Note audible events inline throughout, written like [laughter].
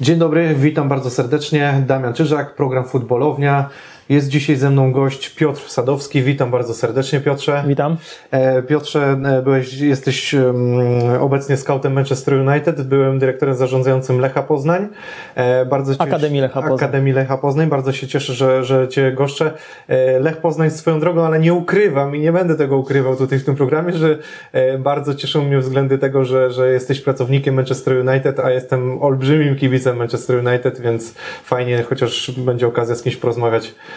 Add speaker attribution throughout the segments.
Speaker 1: Dzień dobry, witam bardzo serdecznie. Damian Czyżak, program Futbolownia. Jest dzisiaj ze mną gość Piotr Sadowski. Witam bardzo serdecznie, Piotrze.
Speaker 2: Witam.
Speaker 1: E, Piotrze, e, byłeś, jesteś obecnie scoutem Manchester United, byłem dyrektorem zarządzającym Lecha Poznań.
Speaker 2: E, bardzo Akademii Lecha Poznań.
Speaker 1: Akademii Lecha Poznań. Bardzo się cieszę, że, że Cię goszczę. Lech Poznań swoją drogą, ale nie ukrywam i nie będę tego ukrywał tutaj w tym programie, że bardzo cieszą mnie względy tego, że, że jesteś pracownikiem Manchester United, a jestem olbrzymim kibicem Manchester United, więc fajnie, chociaż będzie okazja z kimś porozmawiać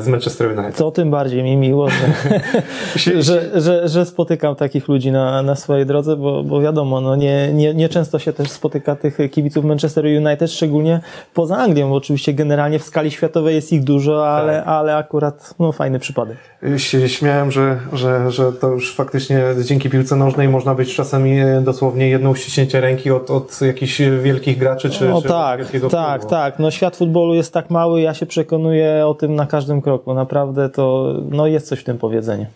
Speaker 1: z Manchester United.
Speaker 2: To tym bardziej mi miło, że, [laughs] że, że, że, spotykam takich ludzi na, na swojej drodze, bo, bo wiadomo, no nie, nie, nie często się też spotyka tych kibiców Manchester United, szczególnie poza Anglią, bo oczywiście generalnie w skali światowej jest ich dużo, ale, tak. ale akurat no, fajny przypadek.
Speaker 1: Śmiałem, że, że, że to już faktycznie dzięki piłce nożnej można być czasami dosłownie jedno uściśnięcie ręki od, od jakichś wielkich graczy czy,
Speaker 2: no,
Speaker 1: czy
Speaker 2: tak, tak, tak. No świat futbolu jest tak mały, ja się przekonuję o tym na każdym kroku. Naprawdę to no jest coś w tym powiedzeniu.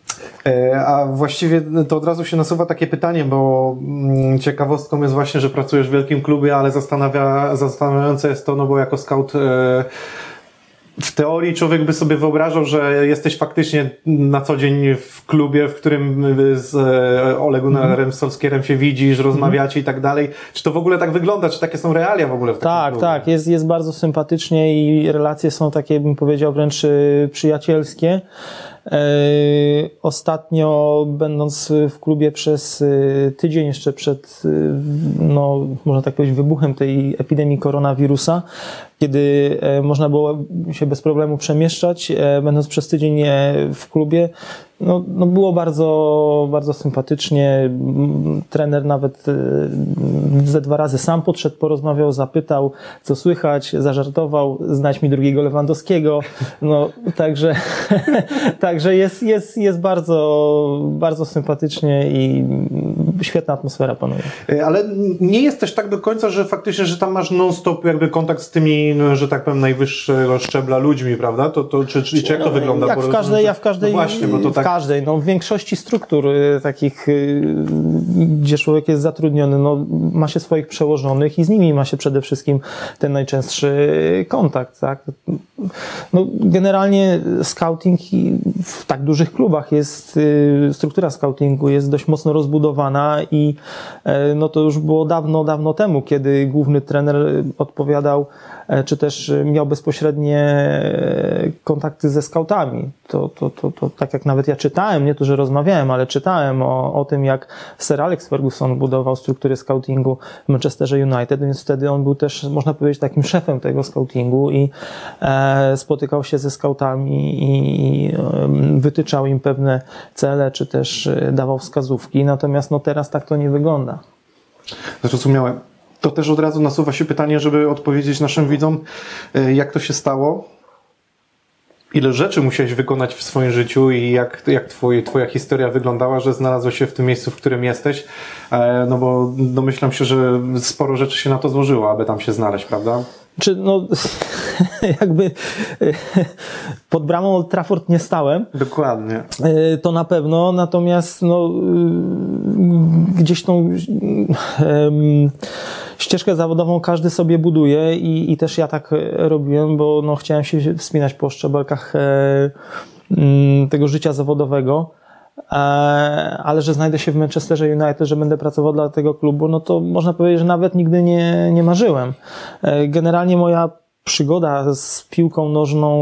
Speaker 1: E, a właściwie to od razu się nasuwa takie pytanie, bo mm, ciekawostką jest właśnie, że pracujesz w wielkim klubie, ale zastanawia, zastanawiające jest to, no bo jako scout e, w teorii człowiek by sobie wyobrażał, że jesteś faktycznie na co dzień w klubie, w którym z e, Olegunem mm. Solskierem się widzisz, rozmawiacie mm. i tak dalej. Czy to w ogóle tak wygląda? Czy takie są realia w ogóle w
Speaker 2: Tak,
Speaker 1: klubie?
Speaker 2: tak. Jest, jest bardzo sympatycznie i relacje są takie, bym powiedział, wręcz y, przyjacielskie. E, ostatnio, będąc w klubie przez y, tydzień jeszcze przed, y, no, można tak powiedzieć, wybuchem tej epidemii koronawirusa, kiedy e, można było się bez problemu przemieszczać, e, będąc przez tydzień w klubie, no, no było bardzo, bardzo sympatycznie. Trener nawet e, ze dwa razy sam podszedł, porozmawiał, zapytał, co słychać, zażartował, znać mi drugiego Lewandowskiego. No, także, [laughs] także jest, jest, jest bardzo, bardzo sympatycznie i świetna atmosfera panuje.
Speaker 1: E, ale nie jest też tak do końca, że faktycznie, że tam masz non-stop jakby kontakt z tymi, no, że tak powiem, najwyższego szczebla ludźmi, prawda? To, to, czy, czy, czy jak to no, wygląda?
Speaker 2: Jak w każdej, ja w każdej, no właśnie, bo to tak każdej, no w większości struktur y, takich, y, gdzie człowiek jest zatrudniony, no ma się swoich przełożonych i z nimi ma się przede wszystkim ten najczęstszy kontakt, tak? No, generalnie scouting w tak dużych klubach jest, y, struktura scoutingu jest dość mocno rozbudowana i e, no to już było dawno, dawno temu, kiedy główny trener odpowiadał czy też miał bezpośrednie e, kontakty ze scoutami. To, to, to, to tak jak nawet ja czytałem, nie to, że rozmawiałem, ale czytałem o, o tym, jak Sir Alex Ferguson budował struktury scoutingu w Manchesterze United, więc wtedy on był też, można powiedzieć, takim szefem tego scoutingu i e, spotykał się ze scoutami i e, wytyczał im pewne cele, czy też dawał wskazówki. Natomiast no teraz tak to nie wygląda.
Speaker 1: Zrozumiałem to też od razu nasuwa się pytanie, żeby odpowiedzieć naszym widzom, e, jak to się stało, ile rzeczy musiałeś wykonać w swoim życiu i jak, jak twój, twoja historia wyglądała, że znalazłeś się w tym miejscu, w którym jesteś, e, no bo domyślam się, że sporo rzeczy się na to złożyło, aby tam się znaleźć, prawda?
Speaker 2: Czy no, [laughs] jakby pod bramą Old Trafford nie stałem.
Speaker 1: Dokładnie.
Speaker 2: E, to na pewno, natomiast no, gdzieś tą um, ścieżkę zawodową każdy sobie buduje i, i też ja tak robiłem, bo no, chciałem się wspinać po szczebelkach e, mm, tego życia zawodowego e, ale że znajdę się w Manchesterze United, że będę pracował dla tego klubu, no to można powiedzieć, że nawet nigdy nie, nie marzyłem. E, generalnie moja przygoda z piłką nożną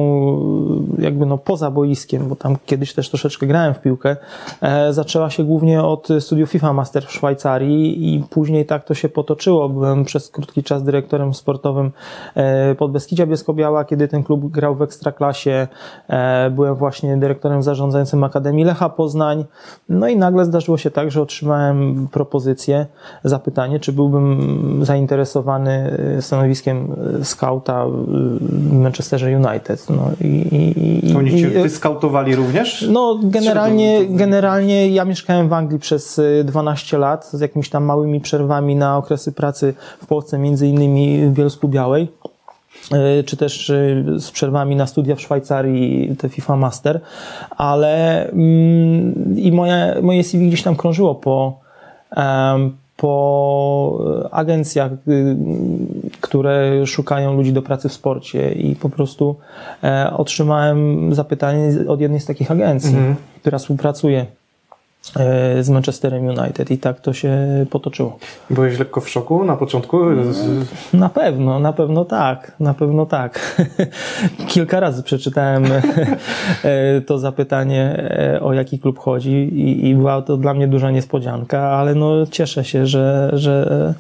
Speaker 2: jakby no poza boiskiem, bo tam kiedyś też troszeczkę grałem w piłkę, e, zaczęła się głównie od studiów FIFA Master w Szwajcarii i później tak to się potoczyło. Byłem przez krótki czas dyrektorem sportowym e, Podbeskidzia Bielsko-Biała, kiedy ten klub grał w Ekstraklasie. E, byłem właśnie dyrektorem zarządzającym Akademii Lecha Poznań. No i nagle zdarzyło się tak, że otrzymałem propozycję, zapytanie, czy byłbym zainteresowany stanowiskiem skauta w Manchesterze United. No i, i,
Speaker 1: i, Oni cię wyskautowali również?
Speaker 2: No, generalnie, generalnie ja mieszkałem w Anglii przez 12 y, lat z jakimiś tam małymi przerwami na okresy pracy w Polsce, między innymi w Bielsku Białej y, czy też y, z przerwami na studia w Szwajcarii, te FIFA Master, ale mm, i moje, moje CV gdzieś tam krążyło po, po agencjach, które szukają ludzi do pracy w sporcie i po prostu e, otrzymałem zapytanie od jednej z takich agencji,
Speaker 1: Mhm.
Speaker 2: która współpracuje e, z Manchesterem United i tak to się potoczyło.
Speaker 1: Byłeś lekko w szoku na początku?
Speaker 2: Na pewno, na pewno tak, na pewno tak. [laughs] Kilka razy przeczytałem e, to zapytanie, o jaki klub chodzi i, i była to dla mnie duża niespodzianka, ale no cieszę się, że, że,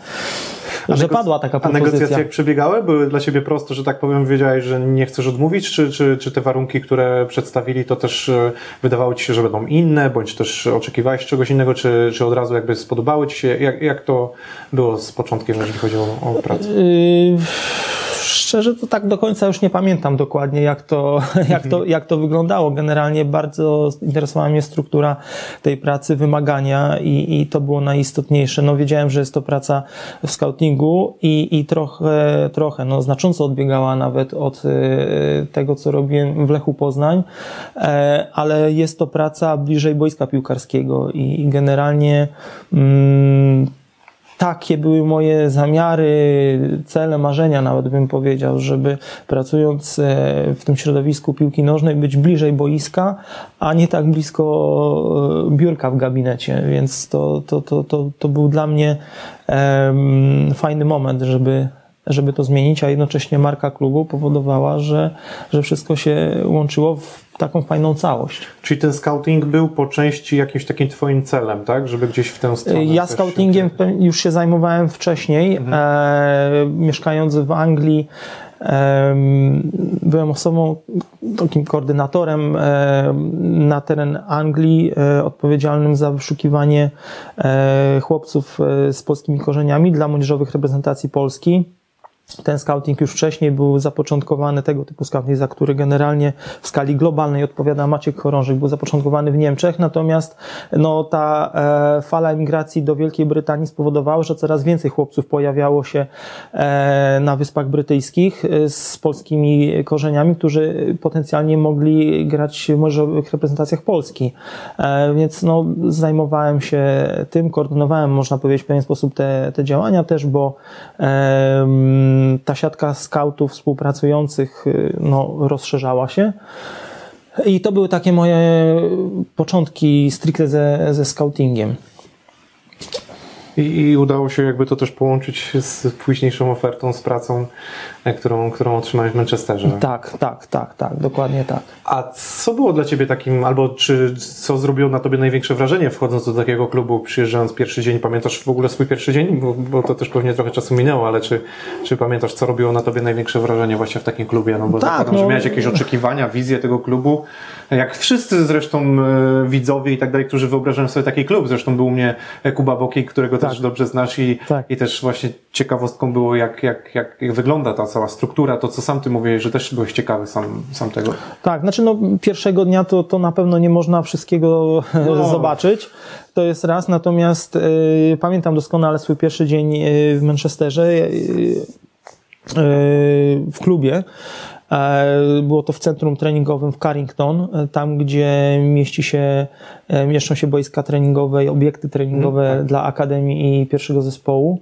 Speaker 2: że
Speaker 1: negoc-
Speaker 2: padła taka
Speaker 1: A negocjacje
Speaker 2: propozycja.
Speaker 1: jak przebiegały? Były dla Ciebie proste, że tak powiem, wiedziałeś, że nie chcesz odmówić? Czy, czy, czy te warunki, które przedstawili, to też e, wydawało Ci się, że będą inne? Bądź też oczekiwałeś czegoś innego? Czy, czy od razu jakby spodobały Ci się? Jak, jak to było z początkiem, jeżeli chodzi o, o pracę?
Speaker 2: Yy, Szczerze to tak do końca już nie pamiętam dokładnie, jak to, [laughs] jak to, jak to wyglądało. Generalnie bardzo interesowała mnie struktura tej pracy, wymagania i, i to było najistotniejsze. No wiedziałem, że jest to praca w scoutingu i, i trochę, trochę, no znacząco odbiegała nawet od e, tego, co robiłem w Lechu Poznań, e, ale jest to praca bliżej boiska piłkarskiego i, i generalnie mm, takie były moje zamiary, cele, marzenia, nawet bym powiedział, żeby pracując e, w tym środowisku piłki nożnej być bliżej boiska, a nie tak blisko e, biurka w gabinecie, więc to, to, to, to, to był dla mnie em, fajny moment, żeby, żeby to zmienić, a jednocześnie marka klubu powodowała, że, że wszystko się łączyło w taką fajną całość.
Speaker 1: Czyli ten scouting był po części jakimś takim Twoim celem, tak? Żeby gdzieś w tę stronę.
Speaker 2: Ja
Speaker 1: się
Speaker 2: scoutingiem pe- już się zajmowałem wcześniej. E, mieszkając w Anglii, em, byłem osobą, takim koordynatorem e, na teren Anglii, e, odpowiedzialnym za wyszukiwanie e, chłopców e, z polskimi korzeniami dla młodzieżowych reprezentacji Polski. Ten scouting już wcześniej był zapoczątkowany, tego typu scouting, za który generalnie w skali globalnej odpowiada Maciek Chorążyk, był zapoczątkowany w Niemczech, natomiast no, ta e, fala emigracji do Wielkiej Brytanii spowodowała, że coraz więcej chłopców pojawiało się e, na Wyspach Brytyjskich e, z polskimi korzeniami, którzy potencjalnie mogli grać w reprezentacjach Polski. E, więc no, zajmowałem się tym, koordynowałem, można powiedzieć, w pewien sposób te, te działania też, bo em, ta siatka skautów współpracujących y, no, rozszerzała się. I to były takie moje początki stricte ze, ze scoutingiem.
Speaker 1: I, I udało się jakby to też połączyć z późniejszą ofertą, z pracą, którą, którą otrzymałeś w Manchesterze.
Speaker 2: Tak, tak, tak, tak, dokładnie tak.
Speaker 1: A co było dla Ciebie takim, albo czy co zrobiło na Tobie największe wrażenie wchodząc do takiego klubu, przyjeżdżając pierwszy dzień? Pamiętasz w ogóle swój pierwszy dzień? Bo, bo to też pewnie trochę czasu minęło, ale czy, czy pamiętasz, co robiło na Tobie największe wrażenie właśnie w takim klubie? No bo
Speaker 2: Tak,
Speaker 1: zakładam, że
Speaker 2: no-
Speaker 1: miałeś jakieś oczekiwania, wizję tego klubu. Jak wszyscy zresztą e, widzowie i tak dalej, którzy wyobrażają sobie taki klub. Zresztą był u mnie Kuba Boki, którego też dobrze znasz i,
Speaker 2: Tak.
Speaker 1: i też właśnie ciekawostką było, jak, jak, jak, jak wygląda ta cała struktura, to co sam Ty mówiłeś, że też byłeś ciekawy sam, sam tego.
Speaker 2: Tak, znaczy no, pierwszego dnia to, to na pewno nie można wszystkiego [laughs]
Speaker 1: No.
Speaker 2: zobaczyć. To jest raz, natomiast y, pamiętam doskonale swój pierwszy dzień y, w Manchesterze, y, y, w klubie. E, Było to w centrum treningowym w Carrington, e, tam gdzie mieści się, e, mieszczą się boiska treningowe i obiekty treningowe dla Akademii i pierwszego zespołu.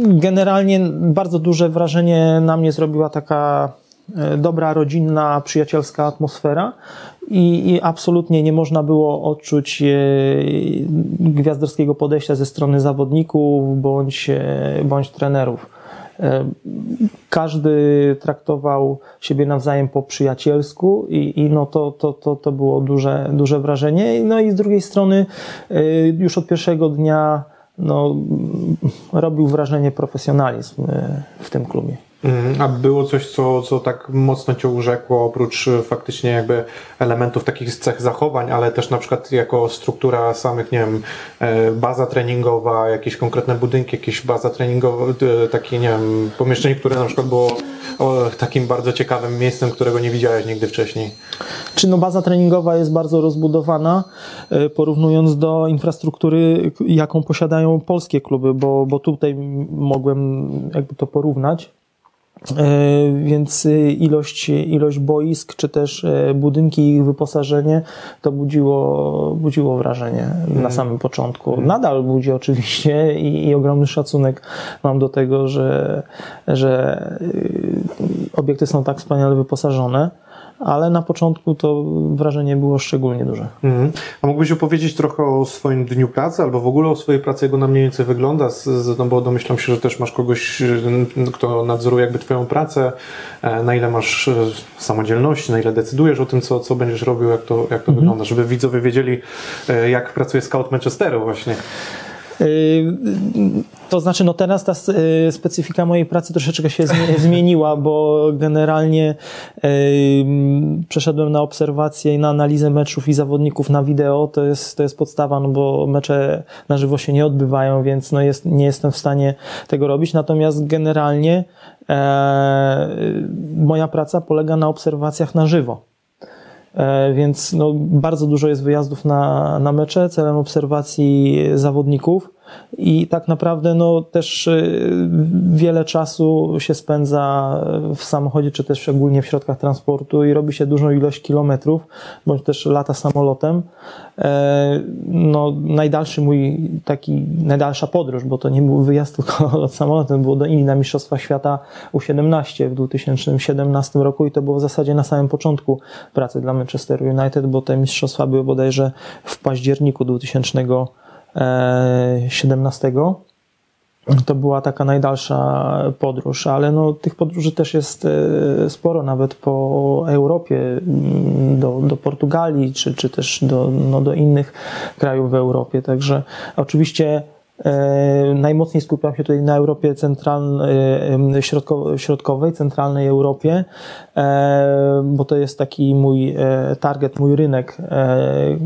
Speaker 2: Generalnie bardzo duże wrażenie na mnie zrobiła taka e, dobra, rodzinna, przyjacielska atmosfera i, i absolutnie nie można było odczuć e, gwiazdorskiego podejścia ze strony zawodników bądź, e, bądź trenerów. Każdy traktował siebie nawzajem po przyjacielsku i, i no to, to, to, to było duże, duże wrażenie. No i z drugiej strony już od pierwszego dnia no, robił wrażenie profesjonalizm e, w tym klubie.
Speaker 1: Mm, A było coś, co, co tak mocno Cię urzekło, oprócz e, faktycznie jakby elementów takich cech zachowań, ale też na przykład jako struktura samych, nie wiem, e, baza treningowa, jakieś konkretne budynki, jakieś baza treningowa, e, takie, nie wiem, pomieszczenie, które na przykład było takim bardzo ciekawym miejscem, którego nie widziałeś nigdy wcześniej.
Speaker 2: Czy no baza treningowa jest bardzo rozbudowana, porównując do infrastruktury, jaką posiadają polskie kluby, bo, bo tutaj mogłem jakby to porównać. E, więc ilość, ilość boisk, czy też e, budynki i ich wyposażenie to budziło, budziło wrażenie na
Speaker 1: Mhm.
Speaker 2: samym początku. Nadal budzi oczywiście i, i ogromny szacunek mam do tego, że, że y, obiekty są tak wspaniale wyposażone, ale na początku to wrażenie było szczególnie duże.
Speaker 1: Mhm. A mógłbyś opowiedzieć trochę o swoim dniu pracy, albo w ogóle o swojej pracy, jak ona mniej więcej wygląda? No bo domyślam się, że też masz kogoś, y, kto nadzoruje jakby twoją pracę, e, na ile masz e, samodzielności, na ile decydujesz o tym, co, co będziesz robił, jak to, jak to wygląda, żeby widzowie wiedzieli, e, jak pracuje scout Manchesteru właśnie.
Speaker 2: Yy, To znaczy, no teraz ta yy, specyfika mojej pracy troszeczkę się zmie- [laughs] zmieniła, bo generalnie yy, przeszedłem na obserwację i na analizę meczów i zawodników na wideo. To jest, to jest podstawa, no bo mecze na żywo się nie odbywają, więc no jest, nie jestem w stanie tego robić. Natomiast generalnie e, moja praca polega na obserwacjach na żywo. E, Więc no, bardzo dużo jest wyjazdów na, na mecze celem obserwacji zawodników i tak naprawdę no, też y, wiele czasu się spędza w samochodzie, czy też szczególnie w środkach transportu i robi się dużą ilość kilometrów, bądź też lata samolotem. E, No, najdalszy mój taki, najdalsza podróż, bo to nie był wyjazd [laughs] tylko samolotem, było do Indii na Mistrzostwa Świata U17 w 2017 roku i to było w zasadzie na samym początku pracy dla Manchester United, bo te mistrzostwa były bodajże w październiku 2017. To była taka najdalsza podróż, ale no, tych podróży też jest e, sporo, nawet po Europie, mm, do, do Portugalii, czy, czy też do, no, do innych krajów w Europie. Także oczywiście e, najmocniej skupiam się tutaj na Europie centralnej, e, środko, środkowej, centralnej Europie, e, bo to jest taki mój e, target, mój rynek. E,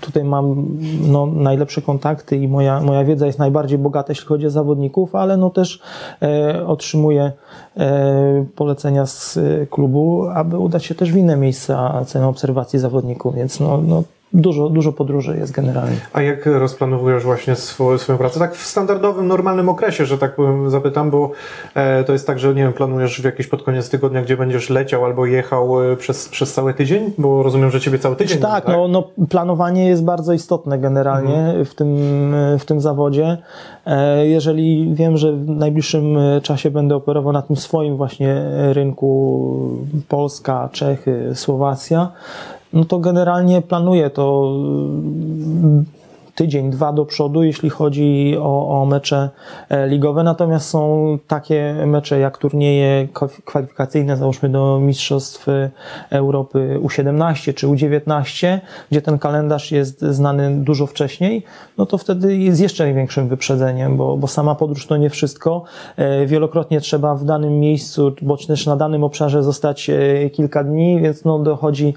Speaker 2: Tutaj mam no, najlepsze kontakty i moja, moja wiedza jest najbardziej bogata, jeśli chodzi o zawodników, ale no też e, otrzymuję e, polecenia z e, klubu, aby udać się też w inne miejsca celem obserwacji zawodników, więc no, no, dużo, dużo podróży jest generalnie.
Speaker 1: A jak rozplanowujesz właśnie swo, swoją pracę? Tak w standardowym, normalnym okresie, że tak powiem, zapytam, bo e, to jest tak, że nie wiem, planujesz w jakiś pod koniec tygodnia, gdzie będziesz leciał albo jechał e, przez, przez cały tydzień? Bo rozumiem, że ciebie cały tydzień.
Speaker 2: Tak,
Speaker 1: będzie,
Speaker 2: no, no, planowanie jest bardzo istotne generalnie w, tym, w tym zawodzie. E, Jeżeli wiem, że w najbliższym czasie będę operował na tym swoim właśnie rynku Polska, Czechy, Słowacja, no to generalnie planuję to mm, tydzień, dwa do przodu, jeśli chodzi o, o mecze e, ligowe. Natomiast są takie mecze jak turnieje kwa- kwalifikacyjne, załóżmy do Mistrzostw Europy U17 czy U19, gdzie ten kalendarz jest znany dużo wcześniej, no to wtedy jest jeszcze większym wyprzedzeniem, bo, bo sama podróż to nie wszystko. E, Wielokrotnie trzeba w danym miejscu, bądź też na danym obszarze zostać e, kilka dni, więc no dochodzi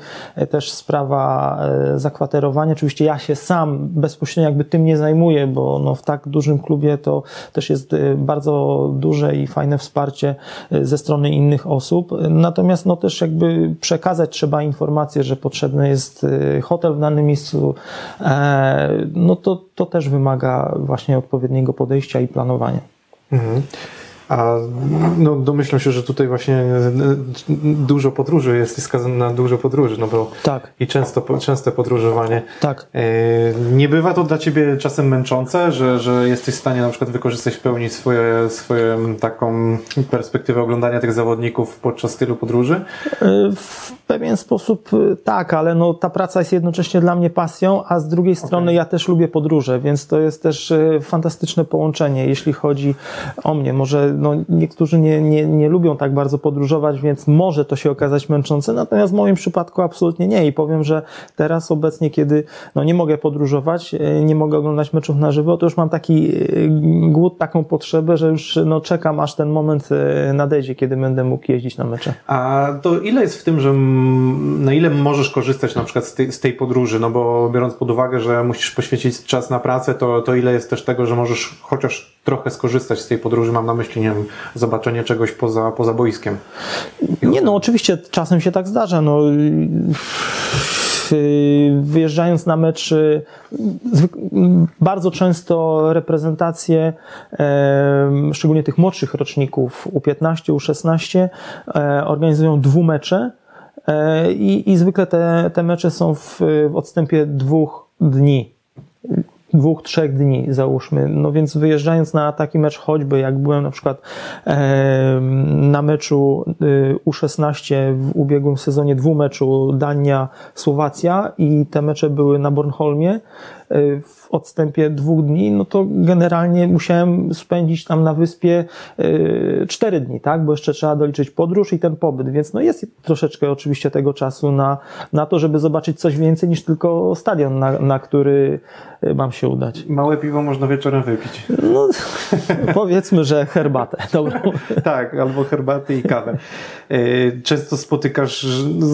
Speaker 2: też sprawa zakwaterowania. Oczywiście ja się sam bezpośrednio jakby tym nie zajmuję, bo no w tak dużym klubie to też jest e, bardzo duże i fajne wsparcie e, ze strony innych osób. Natomiast no też jakby przekazać trzeba informację, że potrzebny jest e, hotel w danym miejscu, e, no to, to też wymaga właśnie odpowiedniego podejścia i planowania.
Speaker 1: Mhm. A no, domyślam się, że tutaj właśnie e, dużo podróży jest skazane na dużo podróży, no bo
Speaker 2: Tak,
Speaker 1: i często, częste podróżowanie.
Speaker 2: tak.
Speaker 1: E, Nie bywa to dla Ciebie czasem męczące, że, że jesteś w stanie na przykład wykorzystać w pełni swoje, swoje taką perspektywę oglądania tych zawodników podczas tylu podróży?
Speaker 2: W pewien sposób tak, ale no, ta praca jest jednocześnie dla mnie pasją, a z drugiej strony ja też lubię podróże, więc to jest też fantastyczne połączenie, jeśli chodzi o mnie. Może no, niektórzy nie, nie, nie lubią tak bardzo podróżować, więc może to się okazać męczące, natomiast w moim przypadku absolutnie nie i powiem, że teraz obecnie, kiedy no, nie mogę podróżować, y, nie mogę oglądać meczów na żywo, to już mam taki y, głód, taką potrzebę, że już no, czekam, aż ten moment y, nadejdzie, kiedy będę mógł jeździć na mecze.
Speaker 1: A to ile jest w tym, że na ile możesz korzystać na przykład z tej, z tej podróży? No bo biorąc pod uwagę, że musisz poświęcić czas na pracę, to, to ile jest też tego, że możesz chociaż trochę skorzystać z tej podróży? Mam na myśli, nie zobaczenie czegoś poza, poza boiskiem.
Speaker 2: Nie no, oczywiście czasem się tak zdarza. No, wyjeżdżając na mecz, bardzo często reprezentacje, szczególnie tych młodszych roczników U15, U16, organizują dwumecze i, i zwykle te, te mecze są w, w odstępie dwóch dni dwóch, trzech dni, załóżmy. No więc wyjeżdżając na taki mecz, choćby jak byłem na przykład na meczu e, U16 w ubiegłym sezonie dwumeczu Dania-Słowacja i te mecze były na Bornholmie, w odstępie dwóch dni, no to generalnie musiałem spędzić tam na wyspie e, cztery dni, tak? Bo jeszcze trzeba doliczyć podróż i ten pobyt, więc no jest troszeczkę oczywiście tego czasu na, na to, żeby zobaczyć coś więcej niż tylko stadion, na, na który e, mam się udać.
Speaker 1: Małe piwo można wieczorem wypić.
Speaker 2: No, [laughs] powiedzmy, że herbatę dobrą. [laughs]
Speaker 1: tak, albo herbatę i kawę. Często spotykasz,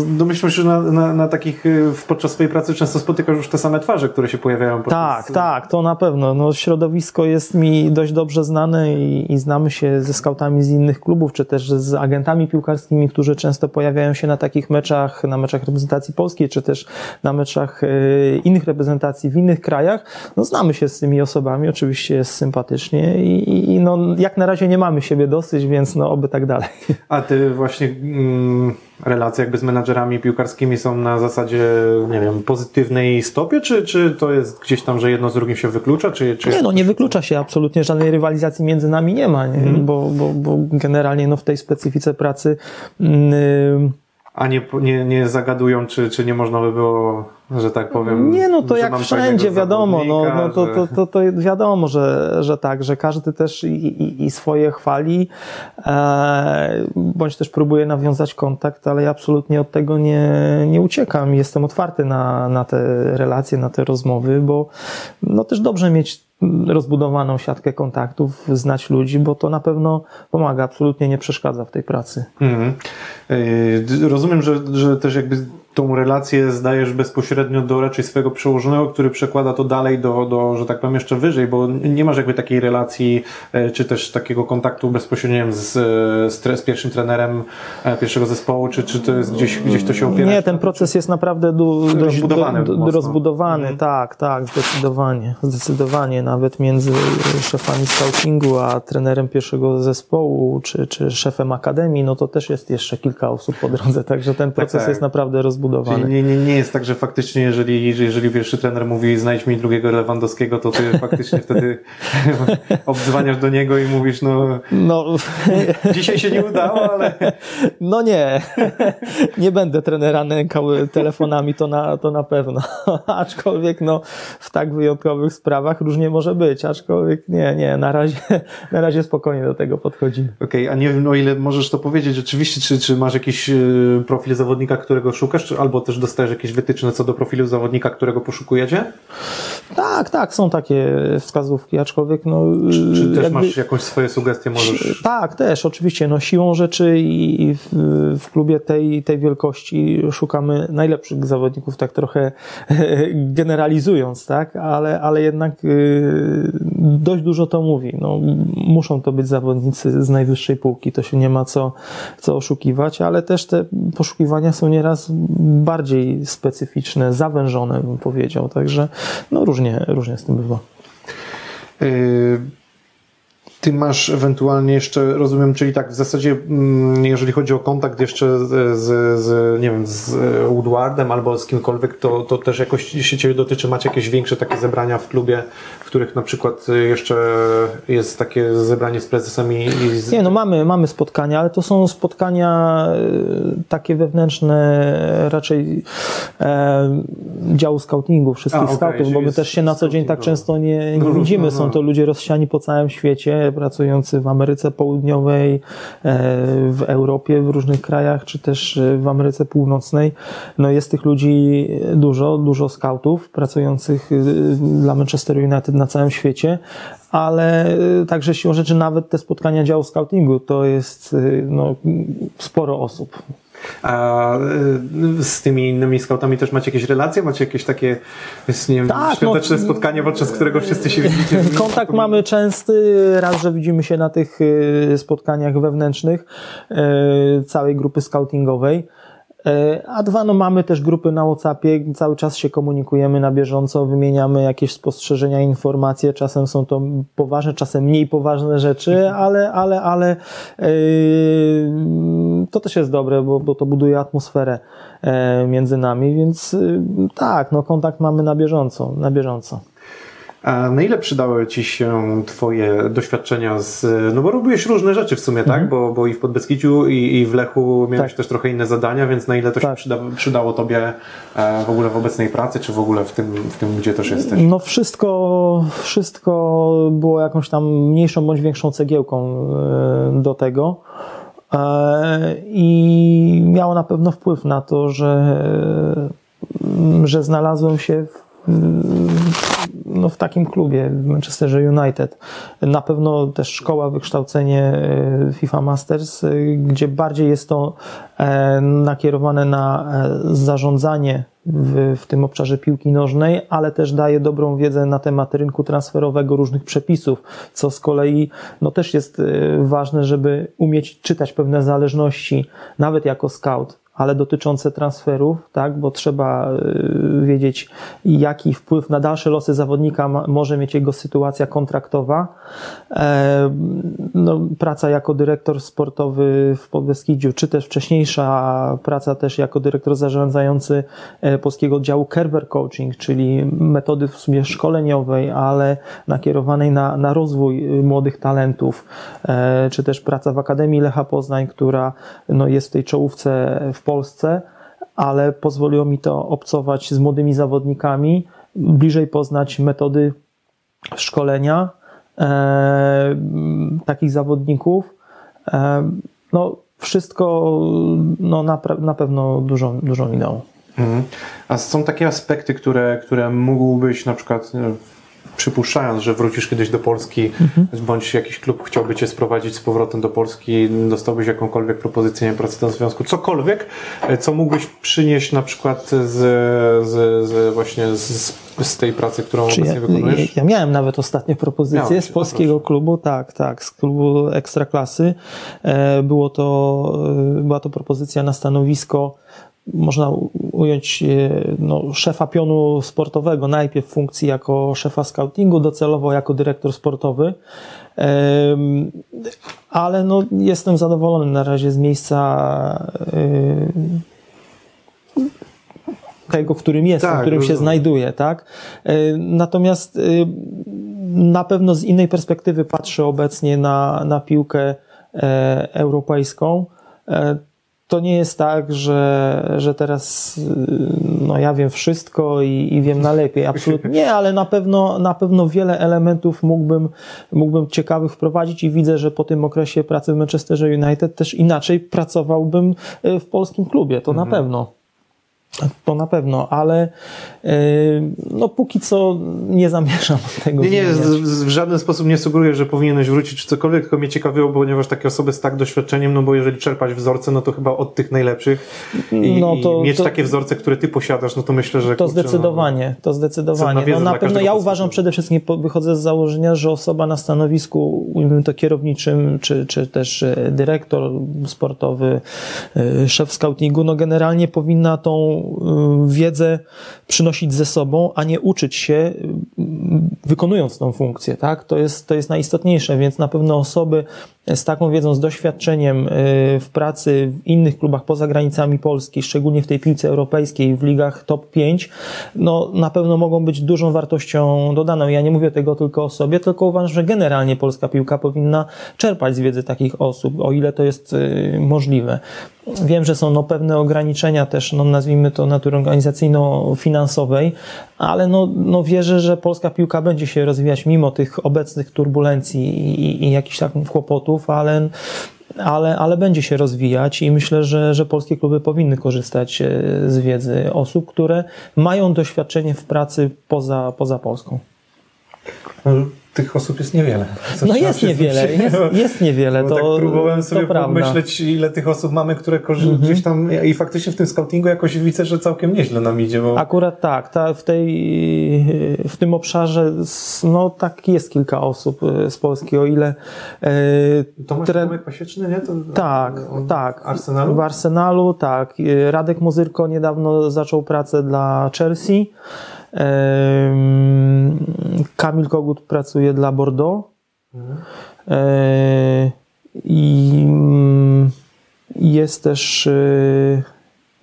Speaker 1: domyślam się, że na, na, na takich, podczas swojej pracy często spotykasz już te same twarze, które się pojawiają
Speaker 2: Tak, tak, to na pewno. No, środowisko jest mi dość dobrze znane i, i znamy się ze skautami z innych klubów, czy też z agentami piłkarskimi, którzy często pojawiają się na takich meczach, na meczach reprezentacji polskiej, czy też na meczach y, innych reprezentacji w innych krajach. No, znamy się z tymi osobami, oczywiście jest sympatycznie i, i no, jak na razie nie mamy siebie dosyć, więc no, oby tak dalej.
Speaker 1: A ty właśnie mm, relacje jakby z menadżerami piłkarskimi są na zasadzie, nie wiem, pozytywnej stopie, czy, czy to jest gdzieś tam, że jedno z drugim się wyklucza? Czy, czy
Speaker 2: nie, no nie wyklucza się absolutnie, żadnej rywalizacji między nami nie ma, nie? Mm. Bo, bo, bo generalnie no, w tej specyfice pracy yy,
Speaker 1: a nie, nie, nie zagadują, czy, czy nie można by było, że tak powiem.
Speaker 2: Nie, no to jak wszędzie, wiadomo, no, no to, to, to, to wiadomo, że, że tak, że każdy też i, i, i swoje chwali, e, bądź też próbuje nawiązać kontakt, ale ja absolutnie od tego nie, nie uciekam. Jestem otwarty na, na te relacje, na te rozmowy, bo no też dobrze mieć rozbudowaną siatkę kontaktów, znać ludzi, bo to na pewno pomaga, absolutnie nie przeszkadza w tej pracy. Mhm.
Speaker 1: Yy, rozumiem, że, że też jakby tą relację zdajesz bezpośrednio do raczej swojego przełożonego, który przekłada to dalej do, do, że tak powiem, jeszcze wyżej, bo nie masz jakby takiej relacji, e, czy też takiego kontaktu bezpośrednio z, z, z pierwszym trenerem e, pierwszego zespołu, czy, czy to jest gdzieś, gdzieś to się opiera?
Speaker 2: Nie, ten proces jest naprawdę du, dość rozbudowany, do, do, rozbudowany mhm. tak, tak, zdecydowanie, zdecydowanie, nawet między szefami scoutingu, a trenerem pierwszego zespołu, czy, czy szefem akademii, no to też jest jeszcze kilka osób po drodze, także ten proces tak, tak. jest naprawdę rozbudowany zbudowany.
Speaker 1: Czyli nie, nie, nie jest tak, że faktycznie, jeżeli, jeżeli pierwszy trener mówi znajdź mi drugiego Lewandowskiego, to ty [laughs] faktycznie wtedy obdzwaniasz do niego i mówisz, no, no [laughs] dzisiaj się nie udało, ale... [laughs]
Speaker 2: No nie, nie będę trenera nękał telefonami, to na, to na pewno. Aczkolwiek no, w tak wyjątkowych sprawach różnie może być, aczkolwiek nie, nie, na razie, na razie spokojnie do tego podchodzimy.
Speaker 1: Okej, okay, a nie wiem, o ile możesz to powiedzieć rzeczywiście, czy, czy masz jakiś e, profil zawodnika, którego szukasz, czy albo też dostajesz jakieś wytyczne co do profilu zawodnika, którego poszukujecie?
Speaker 2: Tak, tak, są takie wskazówki, aczkolwiek no...
Speaker 1: Czy, czy też jakby, masz jakąś swoje sugestie możesz...
Speaker 2: Tak, też, oczywiście, no siłą rzeczy i w, w klubie tej, tej wielkości szukamy najlepszych zawodników, tak trochę [laughs] generalizując, tak, ale, ale jednak y, dość dużo to mówi, no muszą to być zawodnicy z najwyższej półki, to się nie ma co, co oszukiwać, ale też te poszukiwania są nieraz bardziej specyficzne, zawężone bym powiedział, także no różnie, różnie z tym bywa.
Speaker 1: Ty masz ewentualnie jeszcze, rozumiem, czyli tak w zasadzie, mm, jeżeli chodzi o kontakt jeszcze z, z, z nie wiem, z Woodwardem albo z kimkolwiek, to, to też jakoś się Ciebie dotyczy, macie jakieś większe takie zebrania w klubie, w których na przykład jeszcze jest takie zebranie z prezesami? I z...
Speaker 2: Nie, no mamy, mamy spotkania, ale to są spotkania e, takie wewnętrzne raczej e, działu scoutingu, wszystkich A, okay, scoutów, bo my też się na co dzień tak często nie, nie no, widzimy. No, no. Są to ludzie rozsiani po całym świecie, pracujący w Ameryce Południowej, e, w Europie, w różnych krajach, czy też e, w Ameryce Północnej. No jest tych ludzi dużo, dużo scoutów pracujących e, dla Manchester United na całym świecie, ale także siłą rzeczy nawet te spotkania działu scoutingu to jest no, sporo osób.
Speaker 1: A y, z tymi innymi scoutami też macie jakieś relacje? Macie jakieś takie jest, nie wiem, tak, świąteczne no, spotkanie, podczas którego wszyscy się widzicie? [laughs]
Speaker 2: Kontakt mamy częsty, raz, że widzimy się na tych y, spotkaniach wewnętrznych całej grupy scoutingowej. E, a dwa, no mamy też grupy na WhatsAppie, cały czas się komunikujemy na bieżąco, wymieniamy jakieś spostrzeżenia, informacje, czasem są to poważne, czasem mniej poważne rzeczy, ale, ale, ale yy, to też jest dobre, bo, bo to buduje atmosferę między nami, więc yy, tak, no kontakt mamy na bieżąco, na bieżąco.
Speaker 1: A na ile przydały Ci się Twoje doświadczenia z, no bo robiłeś różne rzeczy w sumie, tak? mhm. tak? Bo, bo i w Podbeskidziu i, i w Lechu miałeś tak. też trochę inne zadania, więc na ile to tak. się przyda, przydało Tobie e, w ogóle w obecnej pracy, czy w ogóle w tym, w tym gdzie też jesteś?
Speaker 2: No wszystko, wszystko było jakąś tam mniejszą bądź większą cegiełką e, do tego e, i miało na pewno wpływ na to, że, że znalazłem się w no, w takim klubie, w Manchesterze United. Na pewno też szkoła, wykształcenie e, FIFA Masters, e, gdzie bardziej jest to e, nakierowane na zarządzanie w, w tym obszarze piłki nożnej, ale też daje dobrą wiedzę na temat rynku transferowego, różnych przepisów, co z kolei no, też jest ważne, żeby umieć czytać pewne zależności, nawet jako scout ale dotyczące transferów, tak, bo trzeba y, wiedzieć, jaki wpływ na dalsze losy zawodnika może mieć jego sytuacja kontraktowa. E, no, praca jako dyrektor sportowy w Podbeskidziu, czy też wcześniejsza praca też jako dyrektor zarządzający e, polskiego oddziału Kerber Coaching, czyli metody w sumie szkoleniowej, ale nakierowanej na, na rozwój y, młodych talentów, e, czy też praca w Akademii Lecha Poznań, która no, jest w tej czołówce w Polsce, ale pozwoliło mi to obcować z młodymi zawodnikami, bliżej poznać metody szkolenia e, takich zawodników. E, no, wszystko no, na, na pewno dużo, dużo minęło. Mhm.
Speaker 1: A są takie aspekty, które, które mógłbyś na przykład przypuszczając, że wrócisz kiedyś do Polski, mhm. bądź jakiś klub chciałby Cię sprowadzić z powrotem do Polski, dostałbyś jakąkolwiek propozycję nie pracy w związku, cokolwiek, co mógłbyś przynieść na przykład z, z, z właśnie z, z, tej pracy, którą Czy obecnie ja, wykonujesz?
Speaker 2: Ja, miałem nawet ostatnio propozycję Miałeś, z polskiego klubu, tak, tak, z klubu Ekstraklasy. E, było to, e, była to propozycja na stanowisko można ująć e, no, szefa pionu sportowego, najpierw w funkcji jako szefa scoutingu, docelowo jako dyrektor sportowy, ale no, jestem zadowolony na razie z miejsca e, tego, w którym jestem, tak, w którym się znajduję, tak? E, natomiast na pewno z innej perspektywy patrzę obecnie na, na piłkę europejską to nie jest tak, że, że teraz no, ja wiem wszystko i, i wiem najlepiej. Absolutnie nie, ale na pewno, na pewno wiele elementów mógłbym, mógłbym ciekawych wprowadzić i widzę, że po tym okresie pracy w Manchesterze United też inaczej pracowałbym w polskim klubie. To mhm. na pewno. To na pewno, ale yy, no póki co nie zamierzam [laughs] tego
Speaker 1: Nie, nie, w żaden sposób nie sugeruję, że powinieneś wrócić czy cokolwiek, tylko mnie ciekawiło, ponieważ takie osoby z tak doświadczeniem, no bo jeżeli czerpać wzorce, no to chyba od tych najlepszych i, no to, i mieć to, takie wzorce, które ty posiadasz, no to myślę, że...
Speaker 2: To kurczę, zdecydowanie, no, to zdecydowanie. No, na pewno ja uważam przede wszystkim, wychodzę z założenia, że osoba na stanowisku, ujmę to kierowniczym, czy, czy też e, dyrektor sportowy, e, szef scoutingu, no generalnie powinna tą wiedzę przynosić ze sobą, a nie uczyć się y, wykonując tą funkcję, tak? To jest, to jest najistotniejsze, więc na pewno osoby z taką wiedzą, z doświadczeniem y, w pracy w innych klubach poza granicami Polski, szczególnie w tej piłce europejskiej, w ligach top 5, no na pewno mogą być dużą wartością dodaną. Ja nie mówię tego tylko o sobie, tylko uważam, że generalnie polska piłka powinna czerpać z wiedzy takich osób, o ile to jest możliwe. Wiem, że są no, pewne ograniczenia też, no, nazwijmy to natury organizacyjno-finansowej, ale no, no wierzę, że polska piłka będzie się rozwijać mimo tych obecnych turbulencji i, i jakichś tam kłopotów, ale ale, ale będzie się rozwijać i myślę, że, że polskie kluby powinny korzystać e, z wiedzy osób, które mają doświadczenie w pracy poza, poza Polską.
Speaker 1: Tych osób jest niewiele.
Speaker 2: no jest niewiele, jest, [laughs] jest niewiele.
Speaker 1: Bo
Speaker 2: to,
Speaker 1: tak próbowałem sobie
Speaker 2: to
Speaker 1: pomyśleć, ile tych osób mamy, które korzy-
Speaker 2: Mhm.
Speaker 1: gdzieś tam i faktycznie w tym scoutingu jakoś widzę, że całkiem nieźle nam idzie, bo
Speaker 2: Akurat tak, ta, w, tej, w tym obszarze no tak jest kilka osób e, z Polski, o ile e,
Speaker 1: Tomasz
Speaker 2: tre-
Speaker 1: Tomek Pasieczny, nie? To,
Speaker 2: tak,
Speaker 1: on
Speaker 2: tak.
Speaker 1: W Arsenalu?
Speaker 2: W Arsenalu, tak. E, Radek Muzyrko niedawno zaczął pracę dla Chelsea. Kamil Kogut pracuje dla Bordeaux. E, I mm, jest też e,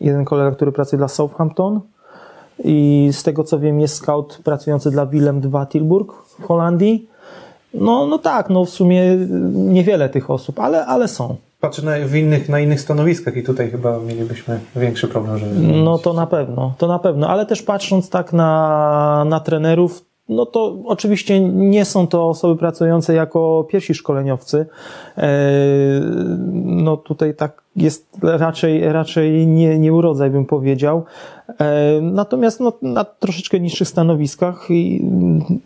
Speaker 2: jeden kolega, który pracuje dla Southampton. I z tego co wiem, jest scout pracujący dla Willem II Tilburg w Holandii. No, no tak, no w sumie niewiele tych osób, ale, ale są.
Speaker 1: Patrzę na, w innych, na innych stanowiskach i tutaj chyba mielibyśmy większy problem, żeby...
Speaker 2: No to na pewno, to na pewno, ale też patrząc tak na, na trenerów, no to oczywiście nie są to osoby pracujące jako pierwsi szkoleniowcy. E, No tutaj tak jest raczej, raczej nie, nie urodzaj bym powiedział. E, Natomiast no, na troszeczkę niższych stanowiskach i,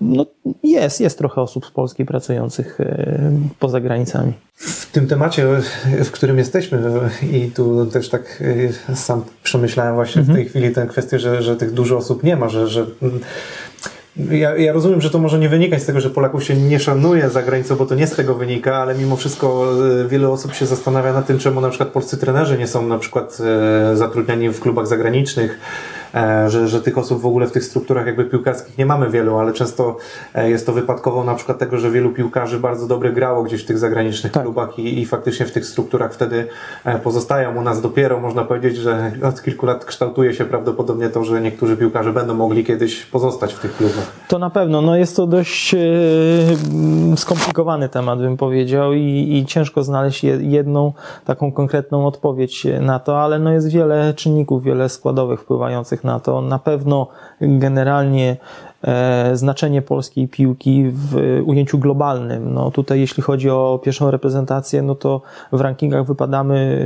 Speaker 2: no, jest, jest trochę osób z Polski pracujących e, poza granicami.
Speaker 1: W tym temacie, w którym jesteśmy i tu też tak sam przemyślałem właśnie w tej chwili tę kwestię, że, że tych dużo osób nie ma, że, że mm, ja, ja rozumiem, że to może nie wynikać z tego, że Polaków się nie szanuje za granicą, bo to nie z tego wynika, ale mimo wszystko y, wiele osób się zastanawia nad tym, czemu na przykład polscy trenerzy nie są na przykład y, zatrudniani w klubach zagranicznych, e, że, że tych osób w ogóle w tych strukturach jakby piłkarskich nie mamy wielu, ale często e, jest to wypadkowo na przykład tego, że wielu piłkarzy bardzo dobrze grało gdzieś w tych zagranicznych
Speaker 2: Tak.
Speaker 1: klubach i, i faktycznie w tych strukturach wtedy e, pozostają. U nas dopiero można powiedzieć, że od kilku lat kształtuje się prawdopodobnie to, że niektórzy piłkarze będą mogli kiedyś pozostać w tych klubach.
Speaker 2: To na pewno. No jest to dość e, skomplikowany temat, bym powiedział, i, i ciężko znaleźć je- jedną taką konkretną odpowiedź na to, ale no jest wiele czynników, wiele składowych wpływających na to. Na pewno generalnie e, znaczenie polskiej piłki w ujęciu globalnym. No tutaj jeśli chodzi o pierwszą reprezentację, no to w rankingach wypadamy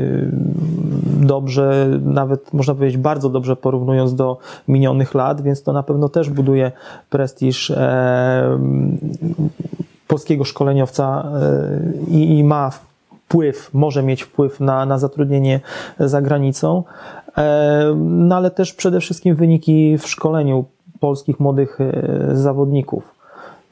Speaker 2: dobrze, nawet można powiedzieć bardzo dobrze porównując do minionych lat, więc to na pewno też buduje prestiż e, polskiego szkoleniowca e, i, ma wpływ, może mieć wpływ na, na zatrudnienie za granicą, no ale też przede wszystkim wyniki w szkoleniu polskich młodych e, zawodników.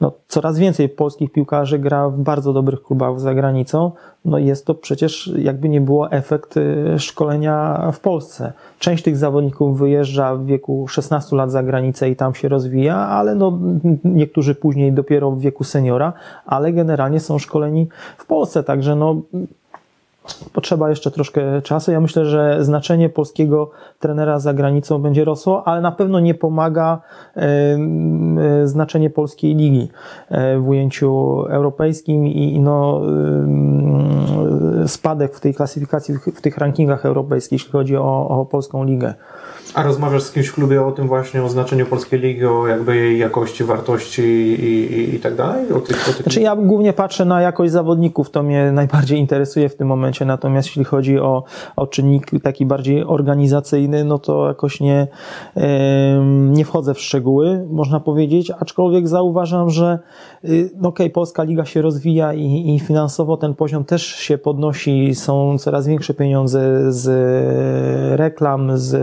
Speaker 2: No, coraz więcej polskich piłkarzy gra w bardzo dobrych klubach za granicą. No jest to przecież, jakby nie było, efekt e, szkolenia w Polsce. Część tych zawodników wyjeżdża w wieku 16 lat za granicę i tam się rozwija, ale no, niektórzy później dopiero w wieku seniora, ale generalnie są szkoleni w Polsce. Także no, potrzeba jeszcze troszkę czasu. Ja myślę, że znaczenie polskiego trenera za granicą będzie rosło, ale na pewno nie pomaga znaczenie polskiej ligi e, w ujęciu europejskim i no, spadek w tej klasyfikacji, w tych rankingach europejskich, jeśli chodzi o, o polską ligę.
Speaker 1: A rozmawiasz z kimś w klubie o tym właśnie, o znaczeniu polskiej ligi, o jakby jej jakości, wartości i, i, i tak dalej? O tych, o tych...
Speaker 2: Znaczy ja głównie patrzę na jakość zawodników, to mnie najbardziej interesuje w tym momencie, natomiast jeśli chodzi o, o czynnik taki bardziej organizacyjny, no to jakoś nie, em, nie wchodzę w szczegóły, można powiedzieć, aczkolwiek zauważam, że y, no okej, Polska Liga się rozwija i, i finansowo ten poziom też się podnosi, są coraz większe pieniądze z reklam, z,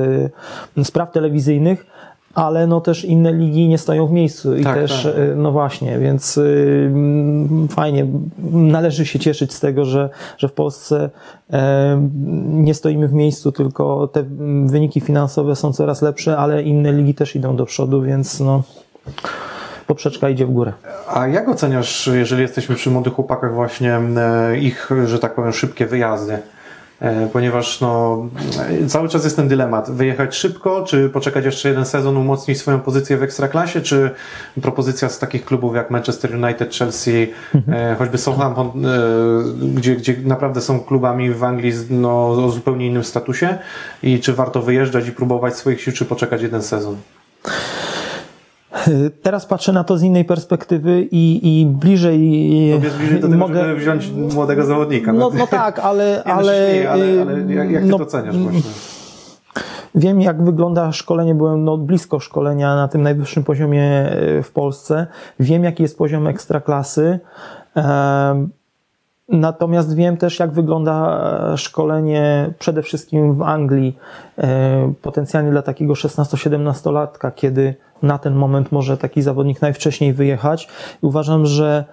Speaker 2: z praw telewizyjnych, ale no też inne ligi nie stoją w miejscu i
Speaker 1: Tak,
Speaker 2: też,
Speaker 1: tak.
Speaker 2: y, no właśnie, więc y, mm, fajnie, należy się cieszyć z tego, że, że w Polsce e, nie stoimy w miejscu, tylko te wyniki finansowe są coraz lepsze, ale inne ligi też idą do przodu, więc no poprzeczka idzie w górę.
Speaker 1: A jak oceniasz, jeżeli jesteśmy przy młodych chłopakach, właśnie e, ich, że tak powiem, szybkie wyjazdy? E, Ponieważ no, e, cały czas jest ten dylemat. Wyjechać szybko, czy poczekać jeszcze jeden sezon, umocnić swoją pozycję w ekstraklasie, czy propozycja z takich klubów jak Manchester United, Chelsea, e, choćby Southampton, gdzie, gdzie naprawdę są klubami w Anglii no, o zupełnie innym statusie i czy warto wyjeżdżać i próbować swoich sił, czy poczekać jeden sezon?
Speaker 2: Y, Teraz patrzę na to z innej perspektywy i, i bliżej
Speaker 1: Tobie jest bliżej do tego, żeby wziąć młodego zawodnika.
Speaker 2: No, no tak, [laughs] ale,
Speaker 1: Nie, no
Speaker 2: ale,
Speaker 1: śmieję, ale, ale
Speaker 2: y,
Speaker 1: jak, jak ty
Speaker 2: no,
Speaker 1: to oceniasz właśnie?
Speaker 2: Wiem, jak wygląda szkolenie, byłem no, blisko szkolenia na tym najwyższym poziomie w Polsce. Wiem, jaki jest poziom ekstraklasy. Natomiast wiem też, jak wygląda e, szkolenie przede wszystkim w Anglii, e, potencjalnie dla takiego 16-17-latka, kiedy na ten moment może taki zawodnik najwcześniej wyjechać. I uważam, że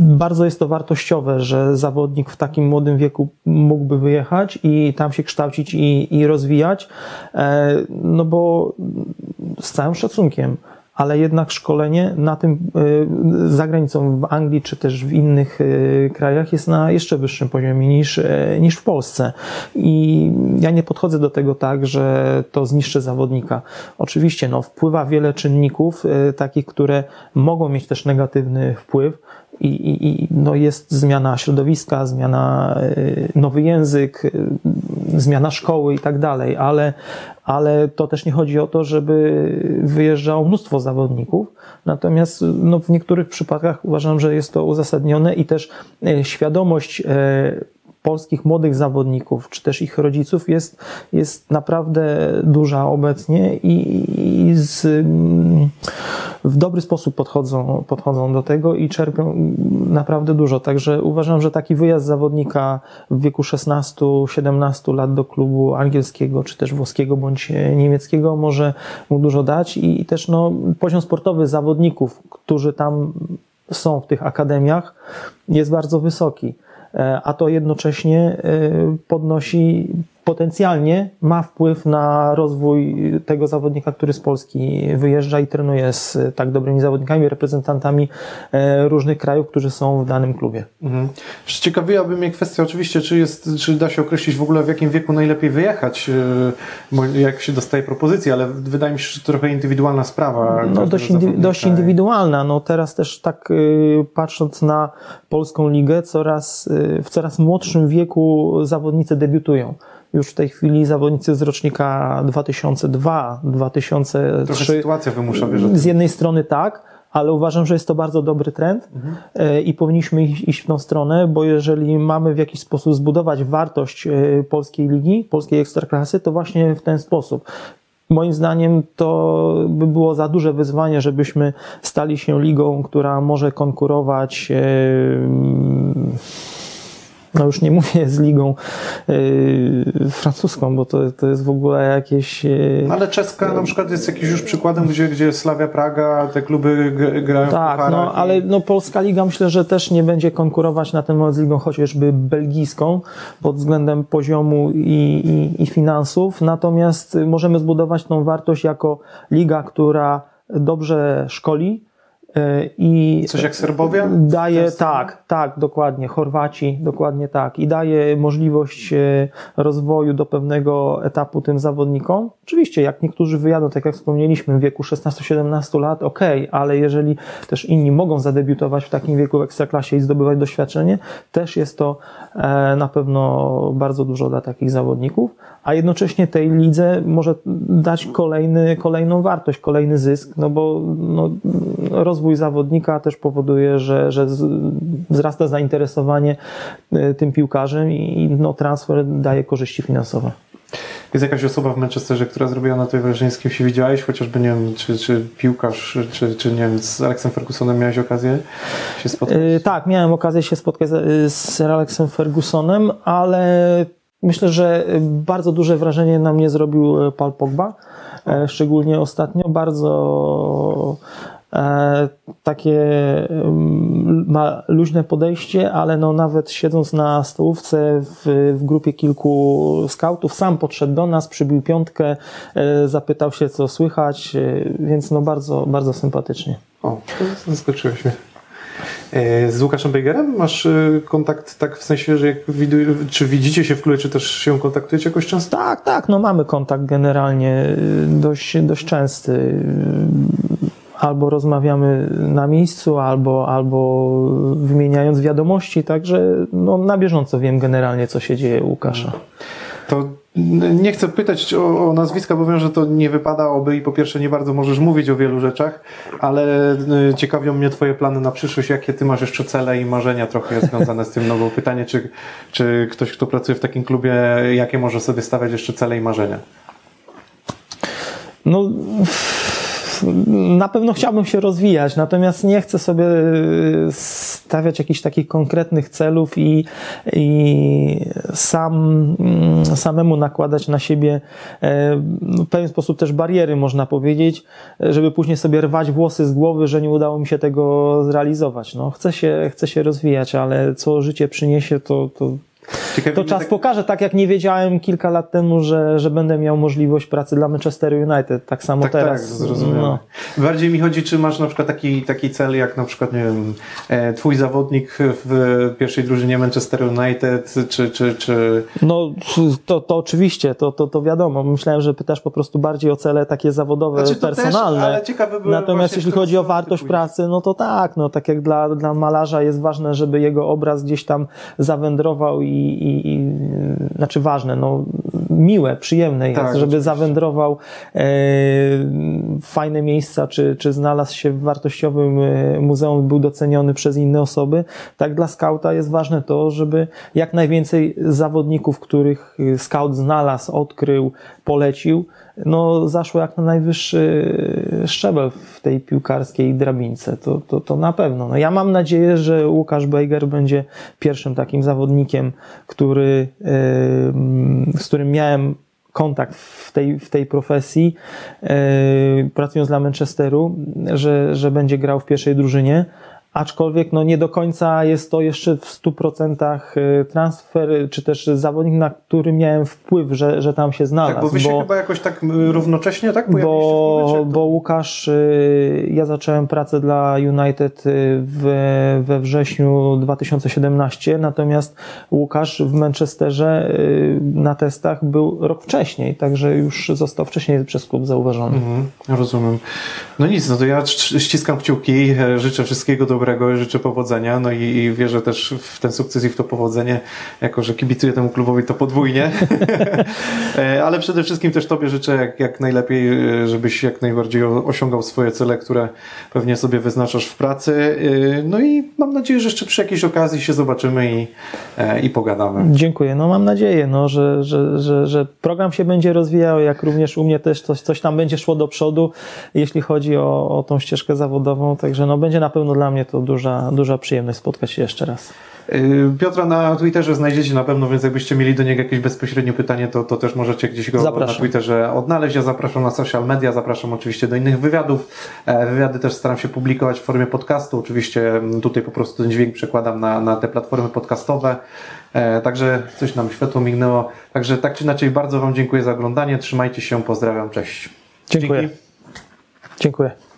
Speaker 2: bardzo jest to wartościowe, że zawodnik w takim młodym wieku mógłby wyjechać i tam się kształcić i, i rozwijać, e, no bo z całym szacunkiem, ale jednak szkolenie na tym e, za granicą w Anglii czy też w innych e, krajach jest na jeszcze wyższym poziomie niż, niż w Polsce. I ja nie podchodzę do tego tak, że to zniszczy zawodnika. Oczywiście no, wpływa wiele czynników, takich, które mogą mieć też negatywny wpływ i, i, i no jest zmiana środowiska, zmiana, y, nowy język, y, zmiana szkoły i tak dalej, ale, ale to też nie chodzi o to, żeby wyjeżdżało mnóstwo zawodników. Natomiast no, w niektórych przypadkach uważam, że jest to uzasadnione i też y, świadomość polskich młodych zawodników, czy też ich rodziców jest, jest naprawdę duża obecnie i, i z, w dobry sposób podchodzą, podchodzą do tego i czerpią naprawdę dużo. Także uważam, że taki wyjazd zawodnika w wieku 16-17 lat do klubu angielskiego, czy też włoskiego bądź niemieckiego może mu dużo dać i, i też no, poziom sportowy zawodników, którzy tam są w tych akademiach, jest bardzo wysoki. E, a to jednocześnie e, podnosi potencjalnie ma wpływ na rozwój tego zawodnika, który z Polski wyjeżdża i trenuje z tak dobrymi zawodnikami, reprezentantami e, różnych krajów, którzy są w danym klubie. Mhm.
Speaker 1: Ciekawiłaby mnie kwestia oczywiście, czy, jest, czy da się określić w ogóle w jakim wieku najlepiej wyjechać, jak się dostaje propozycję, ale wydaje mi się, że to trochę indywidualna sprawa.
Speaker 2: No dość, indy, dość indywidualna. No teraz też tak patrząc na polską ligę, coraz, w coraz młodszym wieku zawodnicy debiutują już w tej chwili zawodnicy z rocznika 2002, 2003. Trochę
Speaker 1: sytuacja wymusza, wiesz,
Speaker 2: Z jednej strony tak, ale uważam, że jest to bardzo dobry trend mhm. E, i powinniśmy iść w tą stronę, bo jeżeli mamy w jakiś sposób zbudować wartość e, polskiej ligi, polskiej ekstraklasy, to właśnie w ten sposób. Moim zdaniem to by było za duże wyzwanie, żebyśmy stali się ligą, która może konkurować. Yy no już nie mówię z ligą yy, francuską, bo to, to jest w ogóle jakieś... Yy,
Speaker 1: Ale czeska na przykład jest jakiś już przykładem, gdzie, gdzie Slavia Praga, te kluby grają
Speaker 2: Tak, no i... ale no, polska liga myślę, że też nie będzie konkurować na ten moment z ligą chociażby belgijską pod względem poziomu i, i, i finansów, natomiast możemy zbudować tą wartość jako liga, która dobrze szkoli,
Speaker 1: I Coś jak Serbowie?
Speaker 2: Daje, tak, tak, dokładnie. Chorwaci, dokładnie tak. I daje możliwość e, rozwoju do pewnego etapu tym zawodnikom. Oczywiście, jak niektórzy wyjadą, tak jak wspomnieliśmy, w wieku 16-17 lat, ok, ale jeżeli też inni mogą zadebiutować w takim wieku w ekstraklasie i zdobywać doświadczenie, też jest to e, na pewno bardzo dużo dla takich zawodników, a jednocześnie tej lidze może dać kolejny, kolejną wartość, kolejny zysk, no bo no, rozwój rozwój zawodnika też powoduje, że, że wzrasta zainteresowanie e, tym piłkarzem i no, transfer daje korzyści finansowe.
Speaker 1: Jest jakaś osoba w Manchesterze, która zrobiła na tej wrażenie, z kim się widziałeś? Chociażby, nie wiem, czy, czy piłkarz, czy, czy nie wiem, z Alexem Fergusonem miałeś okazję się spotkać? Yy,
Speaker 2: tak, miałem okazję się spotkać z, z Alexem Fergusonem, ale myślę, że bardzo duże wrażenie na mnie zrobił e, Paul Pogba. E, szczególnie ostatnio bardzo takie ma luźne podejście, ale no nawet siedząc na stołówce w, w grupie kilku skautów, sam podszedł do nas, przybił piątkę, e, zapytał się co słychać, e, więc no bardzo, bardzo sympatycznie.
Speaker 1: O, zaskoczyłeś mnie. Z Łukaszem Bejgerem masz kontakt tak w sensie, że jak widuj, czy widzicie się w klubie, czy też się kontaktujecie jakoś często?
Speaker 2: Tak, tak, no mamy kontakt generalnie dość, dość częsty albo rozmawiamy na miejscu, albo, albo wymieniając wiadomości, także no, na bieżąco wiem generalnie, co się dzieje u Łukasza.
Speaker 1: To nie chcę pytać o, o, nazwiska, bo wiem, że to nie wypadałoby i po pierwsze nie bardzo możesz mówić o wielu rzeczach, ale y, ciekawią mnie Twoje plany na przyszłość, jakie Ty masz jeszcze cele i marzenia trochę związane z tym. No bo pytanie, czy, czy ktoś, kto pracuje w takim klubie, jakie może sobie stawiać jeszcze cele i marzenia?
Speaker 2: No na pewno chciałbym się rozwijać, natomiast nie chcę sobie stawiać jakichś takich konkretnych celów i, i sam, mm, samemu nakładać na siebie e, w pewien sposób też bariery, można powiedzieć, żeby później sobie rwać włosy z głowy, że nie udało mi się tego zrealizować. No, chcę, się, chcę się rozwijać, ale co życie przyniesie, to, to Ciekawi to czas tak... pokaże, tak jak nie wiedziałem kilka lat temu, że, że będę miał możliwość pracy dla Manchester United. Tak samo
Speaker 1: tak,
Speaker 2: teraz.
Speaker 1: Tak, zrozumiałem. No. Bardziej mi chodzi, czy masz na przykład taki, taki cel, jak na przykład, nie wiem, e, twój zawodnik w pierwszej drużynie Manchester United, czy, czy, czy...
Speaker 2: No, to, to oczywiście, to, to, to wiadomo. Myślałem, że pytasz po prostu bardziej o cele takie zawodowe, znaczy, personalne. Też, ale ciekawe Natomiast jeśli chodzi o wartość pracy, no to tak, no tak jak dla, dla malarza jest ważne, żeby jego obraz gdzieś tam zawędrował i, i, i znaczy ważne, no miłe, przyjemne jest, tak, żeby oczywiście. zawędrował e, fajne miejsca, czy, czy znalazł się w wartościowym e, muzeum, był doceniony przez inne osoby. Tak dla skauta jest ważne to, żeby jak najwięcej zawodników, których scout znalazł, odkrył, polecił, no, zaszło jak na najwyższy szczebel w tej piłkarskiej drabince. To, to, to na pewno. No, ja mam nadzieję, że Łukasz Bejger będzie pierwszym takim zawodnikiem, który, z którym miałem kontakt w tej, w tej profesji, pracując dla Manchesteru, że, że będzie grał w pierwszej drużynie aczkolwiek no nie do końca jest to jeszcze w 100% y, transfer, czy też zawodnik, na który miałem wpływ, że, że tam się znalazł. Tak,
Speaker 1: bo wy się bo, chyba jakoś tak równocześnie tak
Speaker 2: bo, bo Łukasz, y, ja zacząłem pracę dla United y, w, we wrześniu 2017, natomiast Łukasz w Manchesterze na testach był rok wcześniej, także już został wcześniej przez klub zauważony. Mhm,
Speaker 1: rozumiem. No nic, no to ja ściskam kciuki, życzę wszystkiego dobrego dobrego, życzę powodzenia, no i, i, wierzę też w ten sukces i w to powodzenie, jako że kibicuję temu klubowi to podwójnie, [laughs] e, ale przede wszystkim też Tobie życzę jak, jak najlepiej, e, żebyś jak najbardziej osiągał swoje cele, które pewnie sobie wyznaczasz w pracy, e, no i mam nadzieję, że jeszcze przy jakiejś okazji się zobaczymy i, i pogadamy.
Speaker 2: Dziękuję, no mam nadzieję, no, że, że, że, że program się będzie rozwijał, jak również u mnie też coś, coś tam będzie szło do przodu, jeśli chodzi o, o tą ścieżkę zawodową, także no będzie na pewno dla mnie to duża, duża przyjemność spotkać się jeszcze raz.
Speaker 1: Y, Piotra na Twitterze znajdziecie na pewno, więc jakbyście mieli do niego jakieś bezpośrednie pytanie, to, to też możecie gdzieś go zapraszam. na Twitterze odnaleźć. Ja zapraszam na social media, zapraszam oczywiście do innych wywiadów. E, wywiady też staram się publikować w formie podcastu. Oczywiście mm, tutaj po prostu ten dźwięk przekładam na, na te platformy podcastowe. E, także coś nam światło mignęło. Także tak czy inaczej bardzo Wam dziękuję za oglądanie. Trzymajcie się, pozdrawiam, cześć.
Speaker 2: Dziękuję. Dzięki. Dziękuję.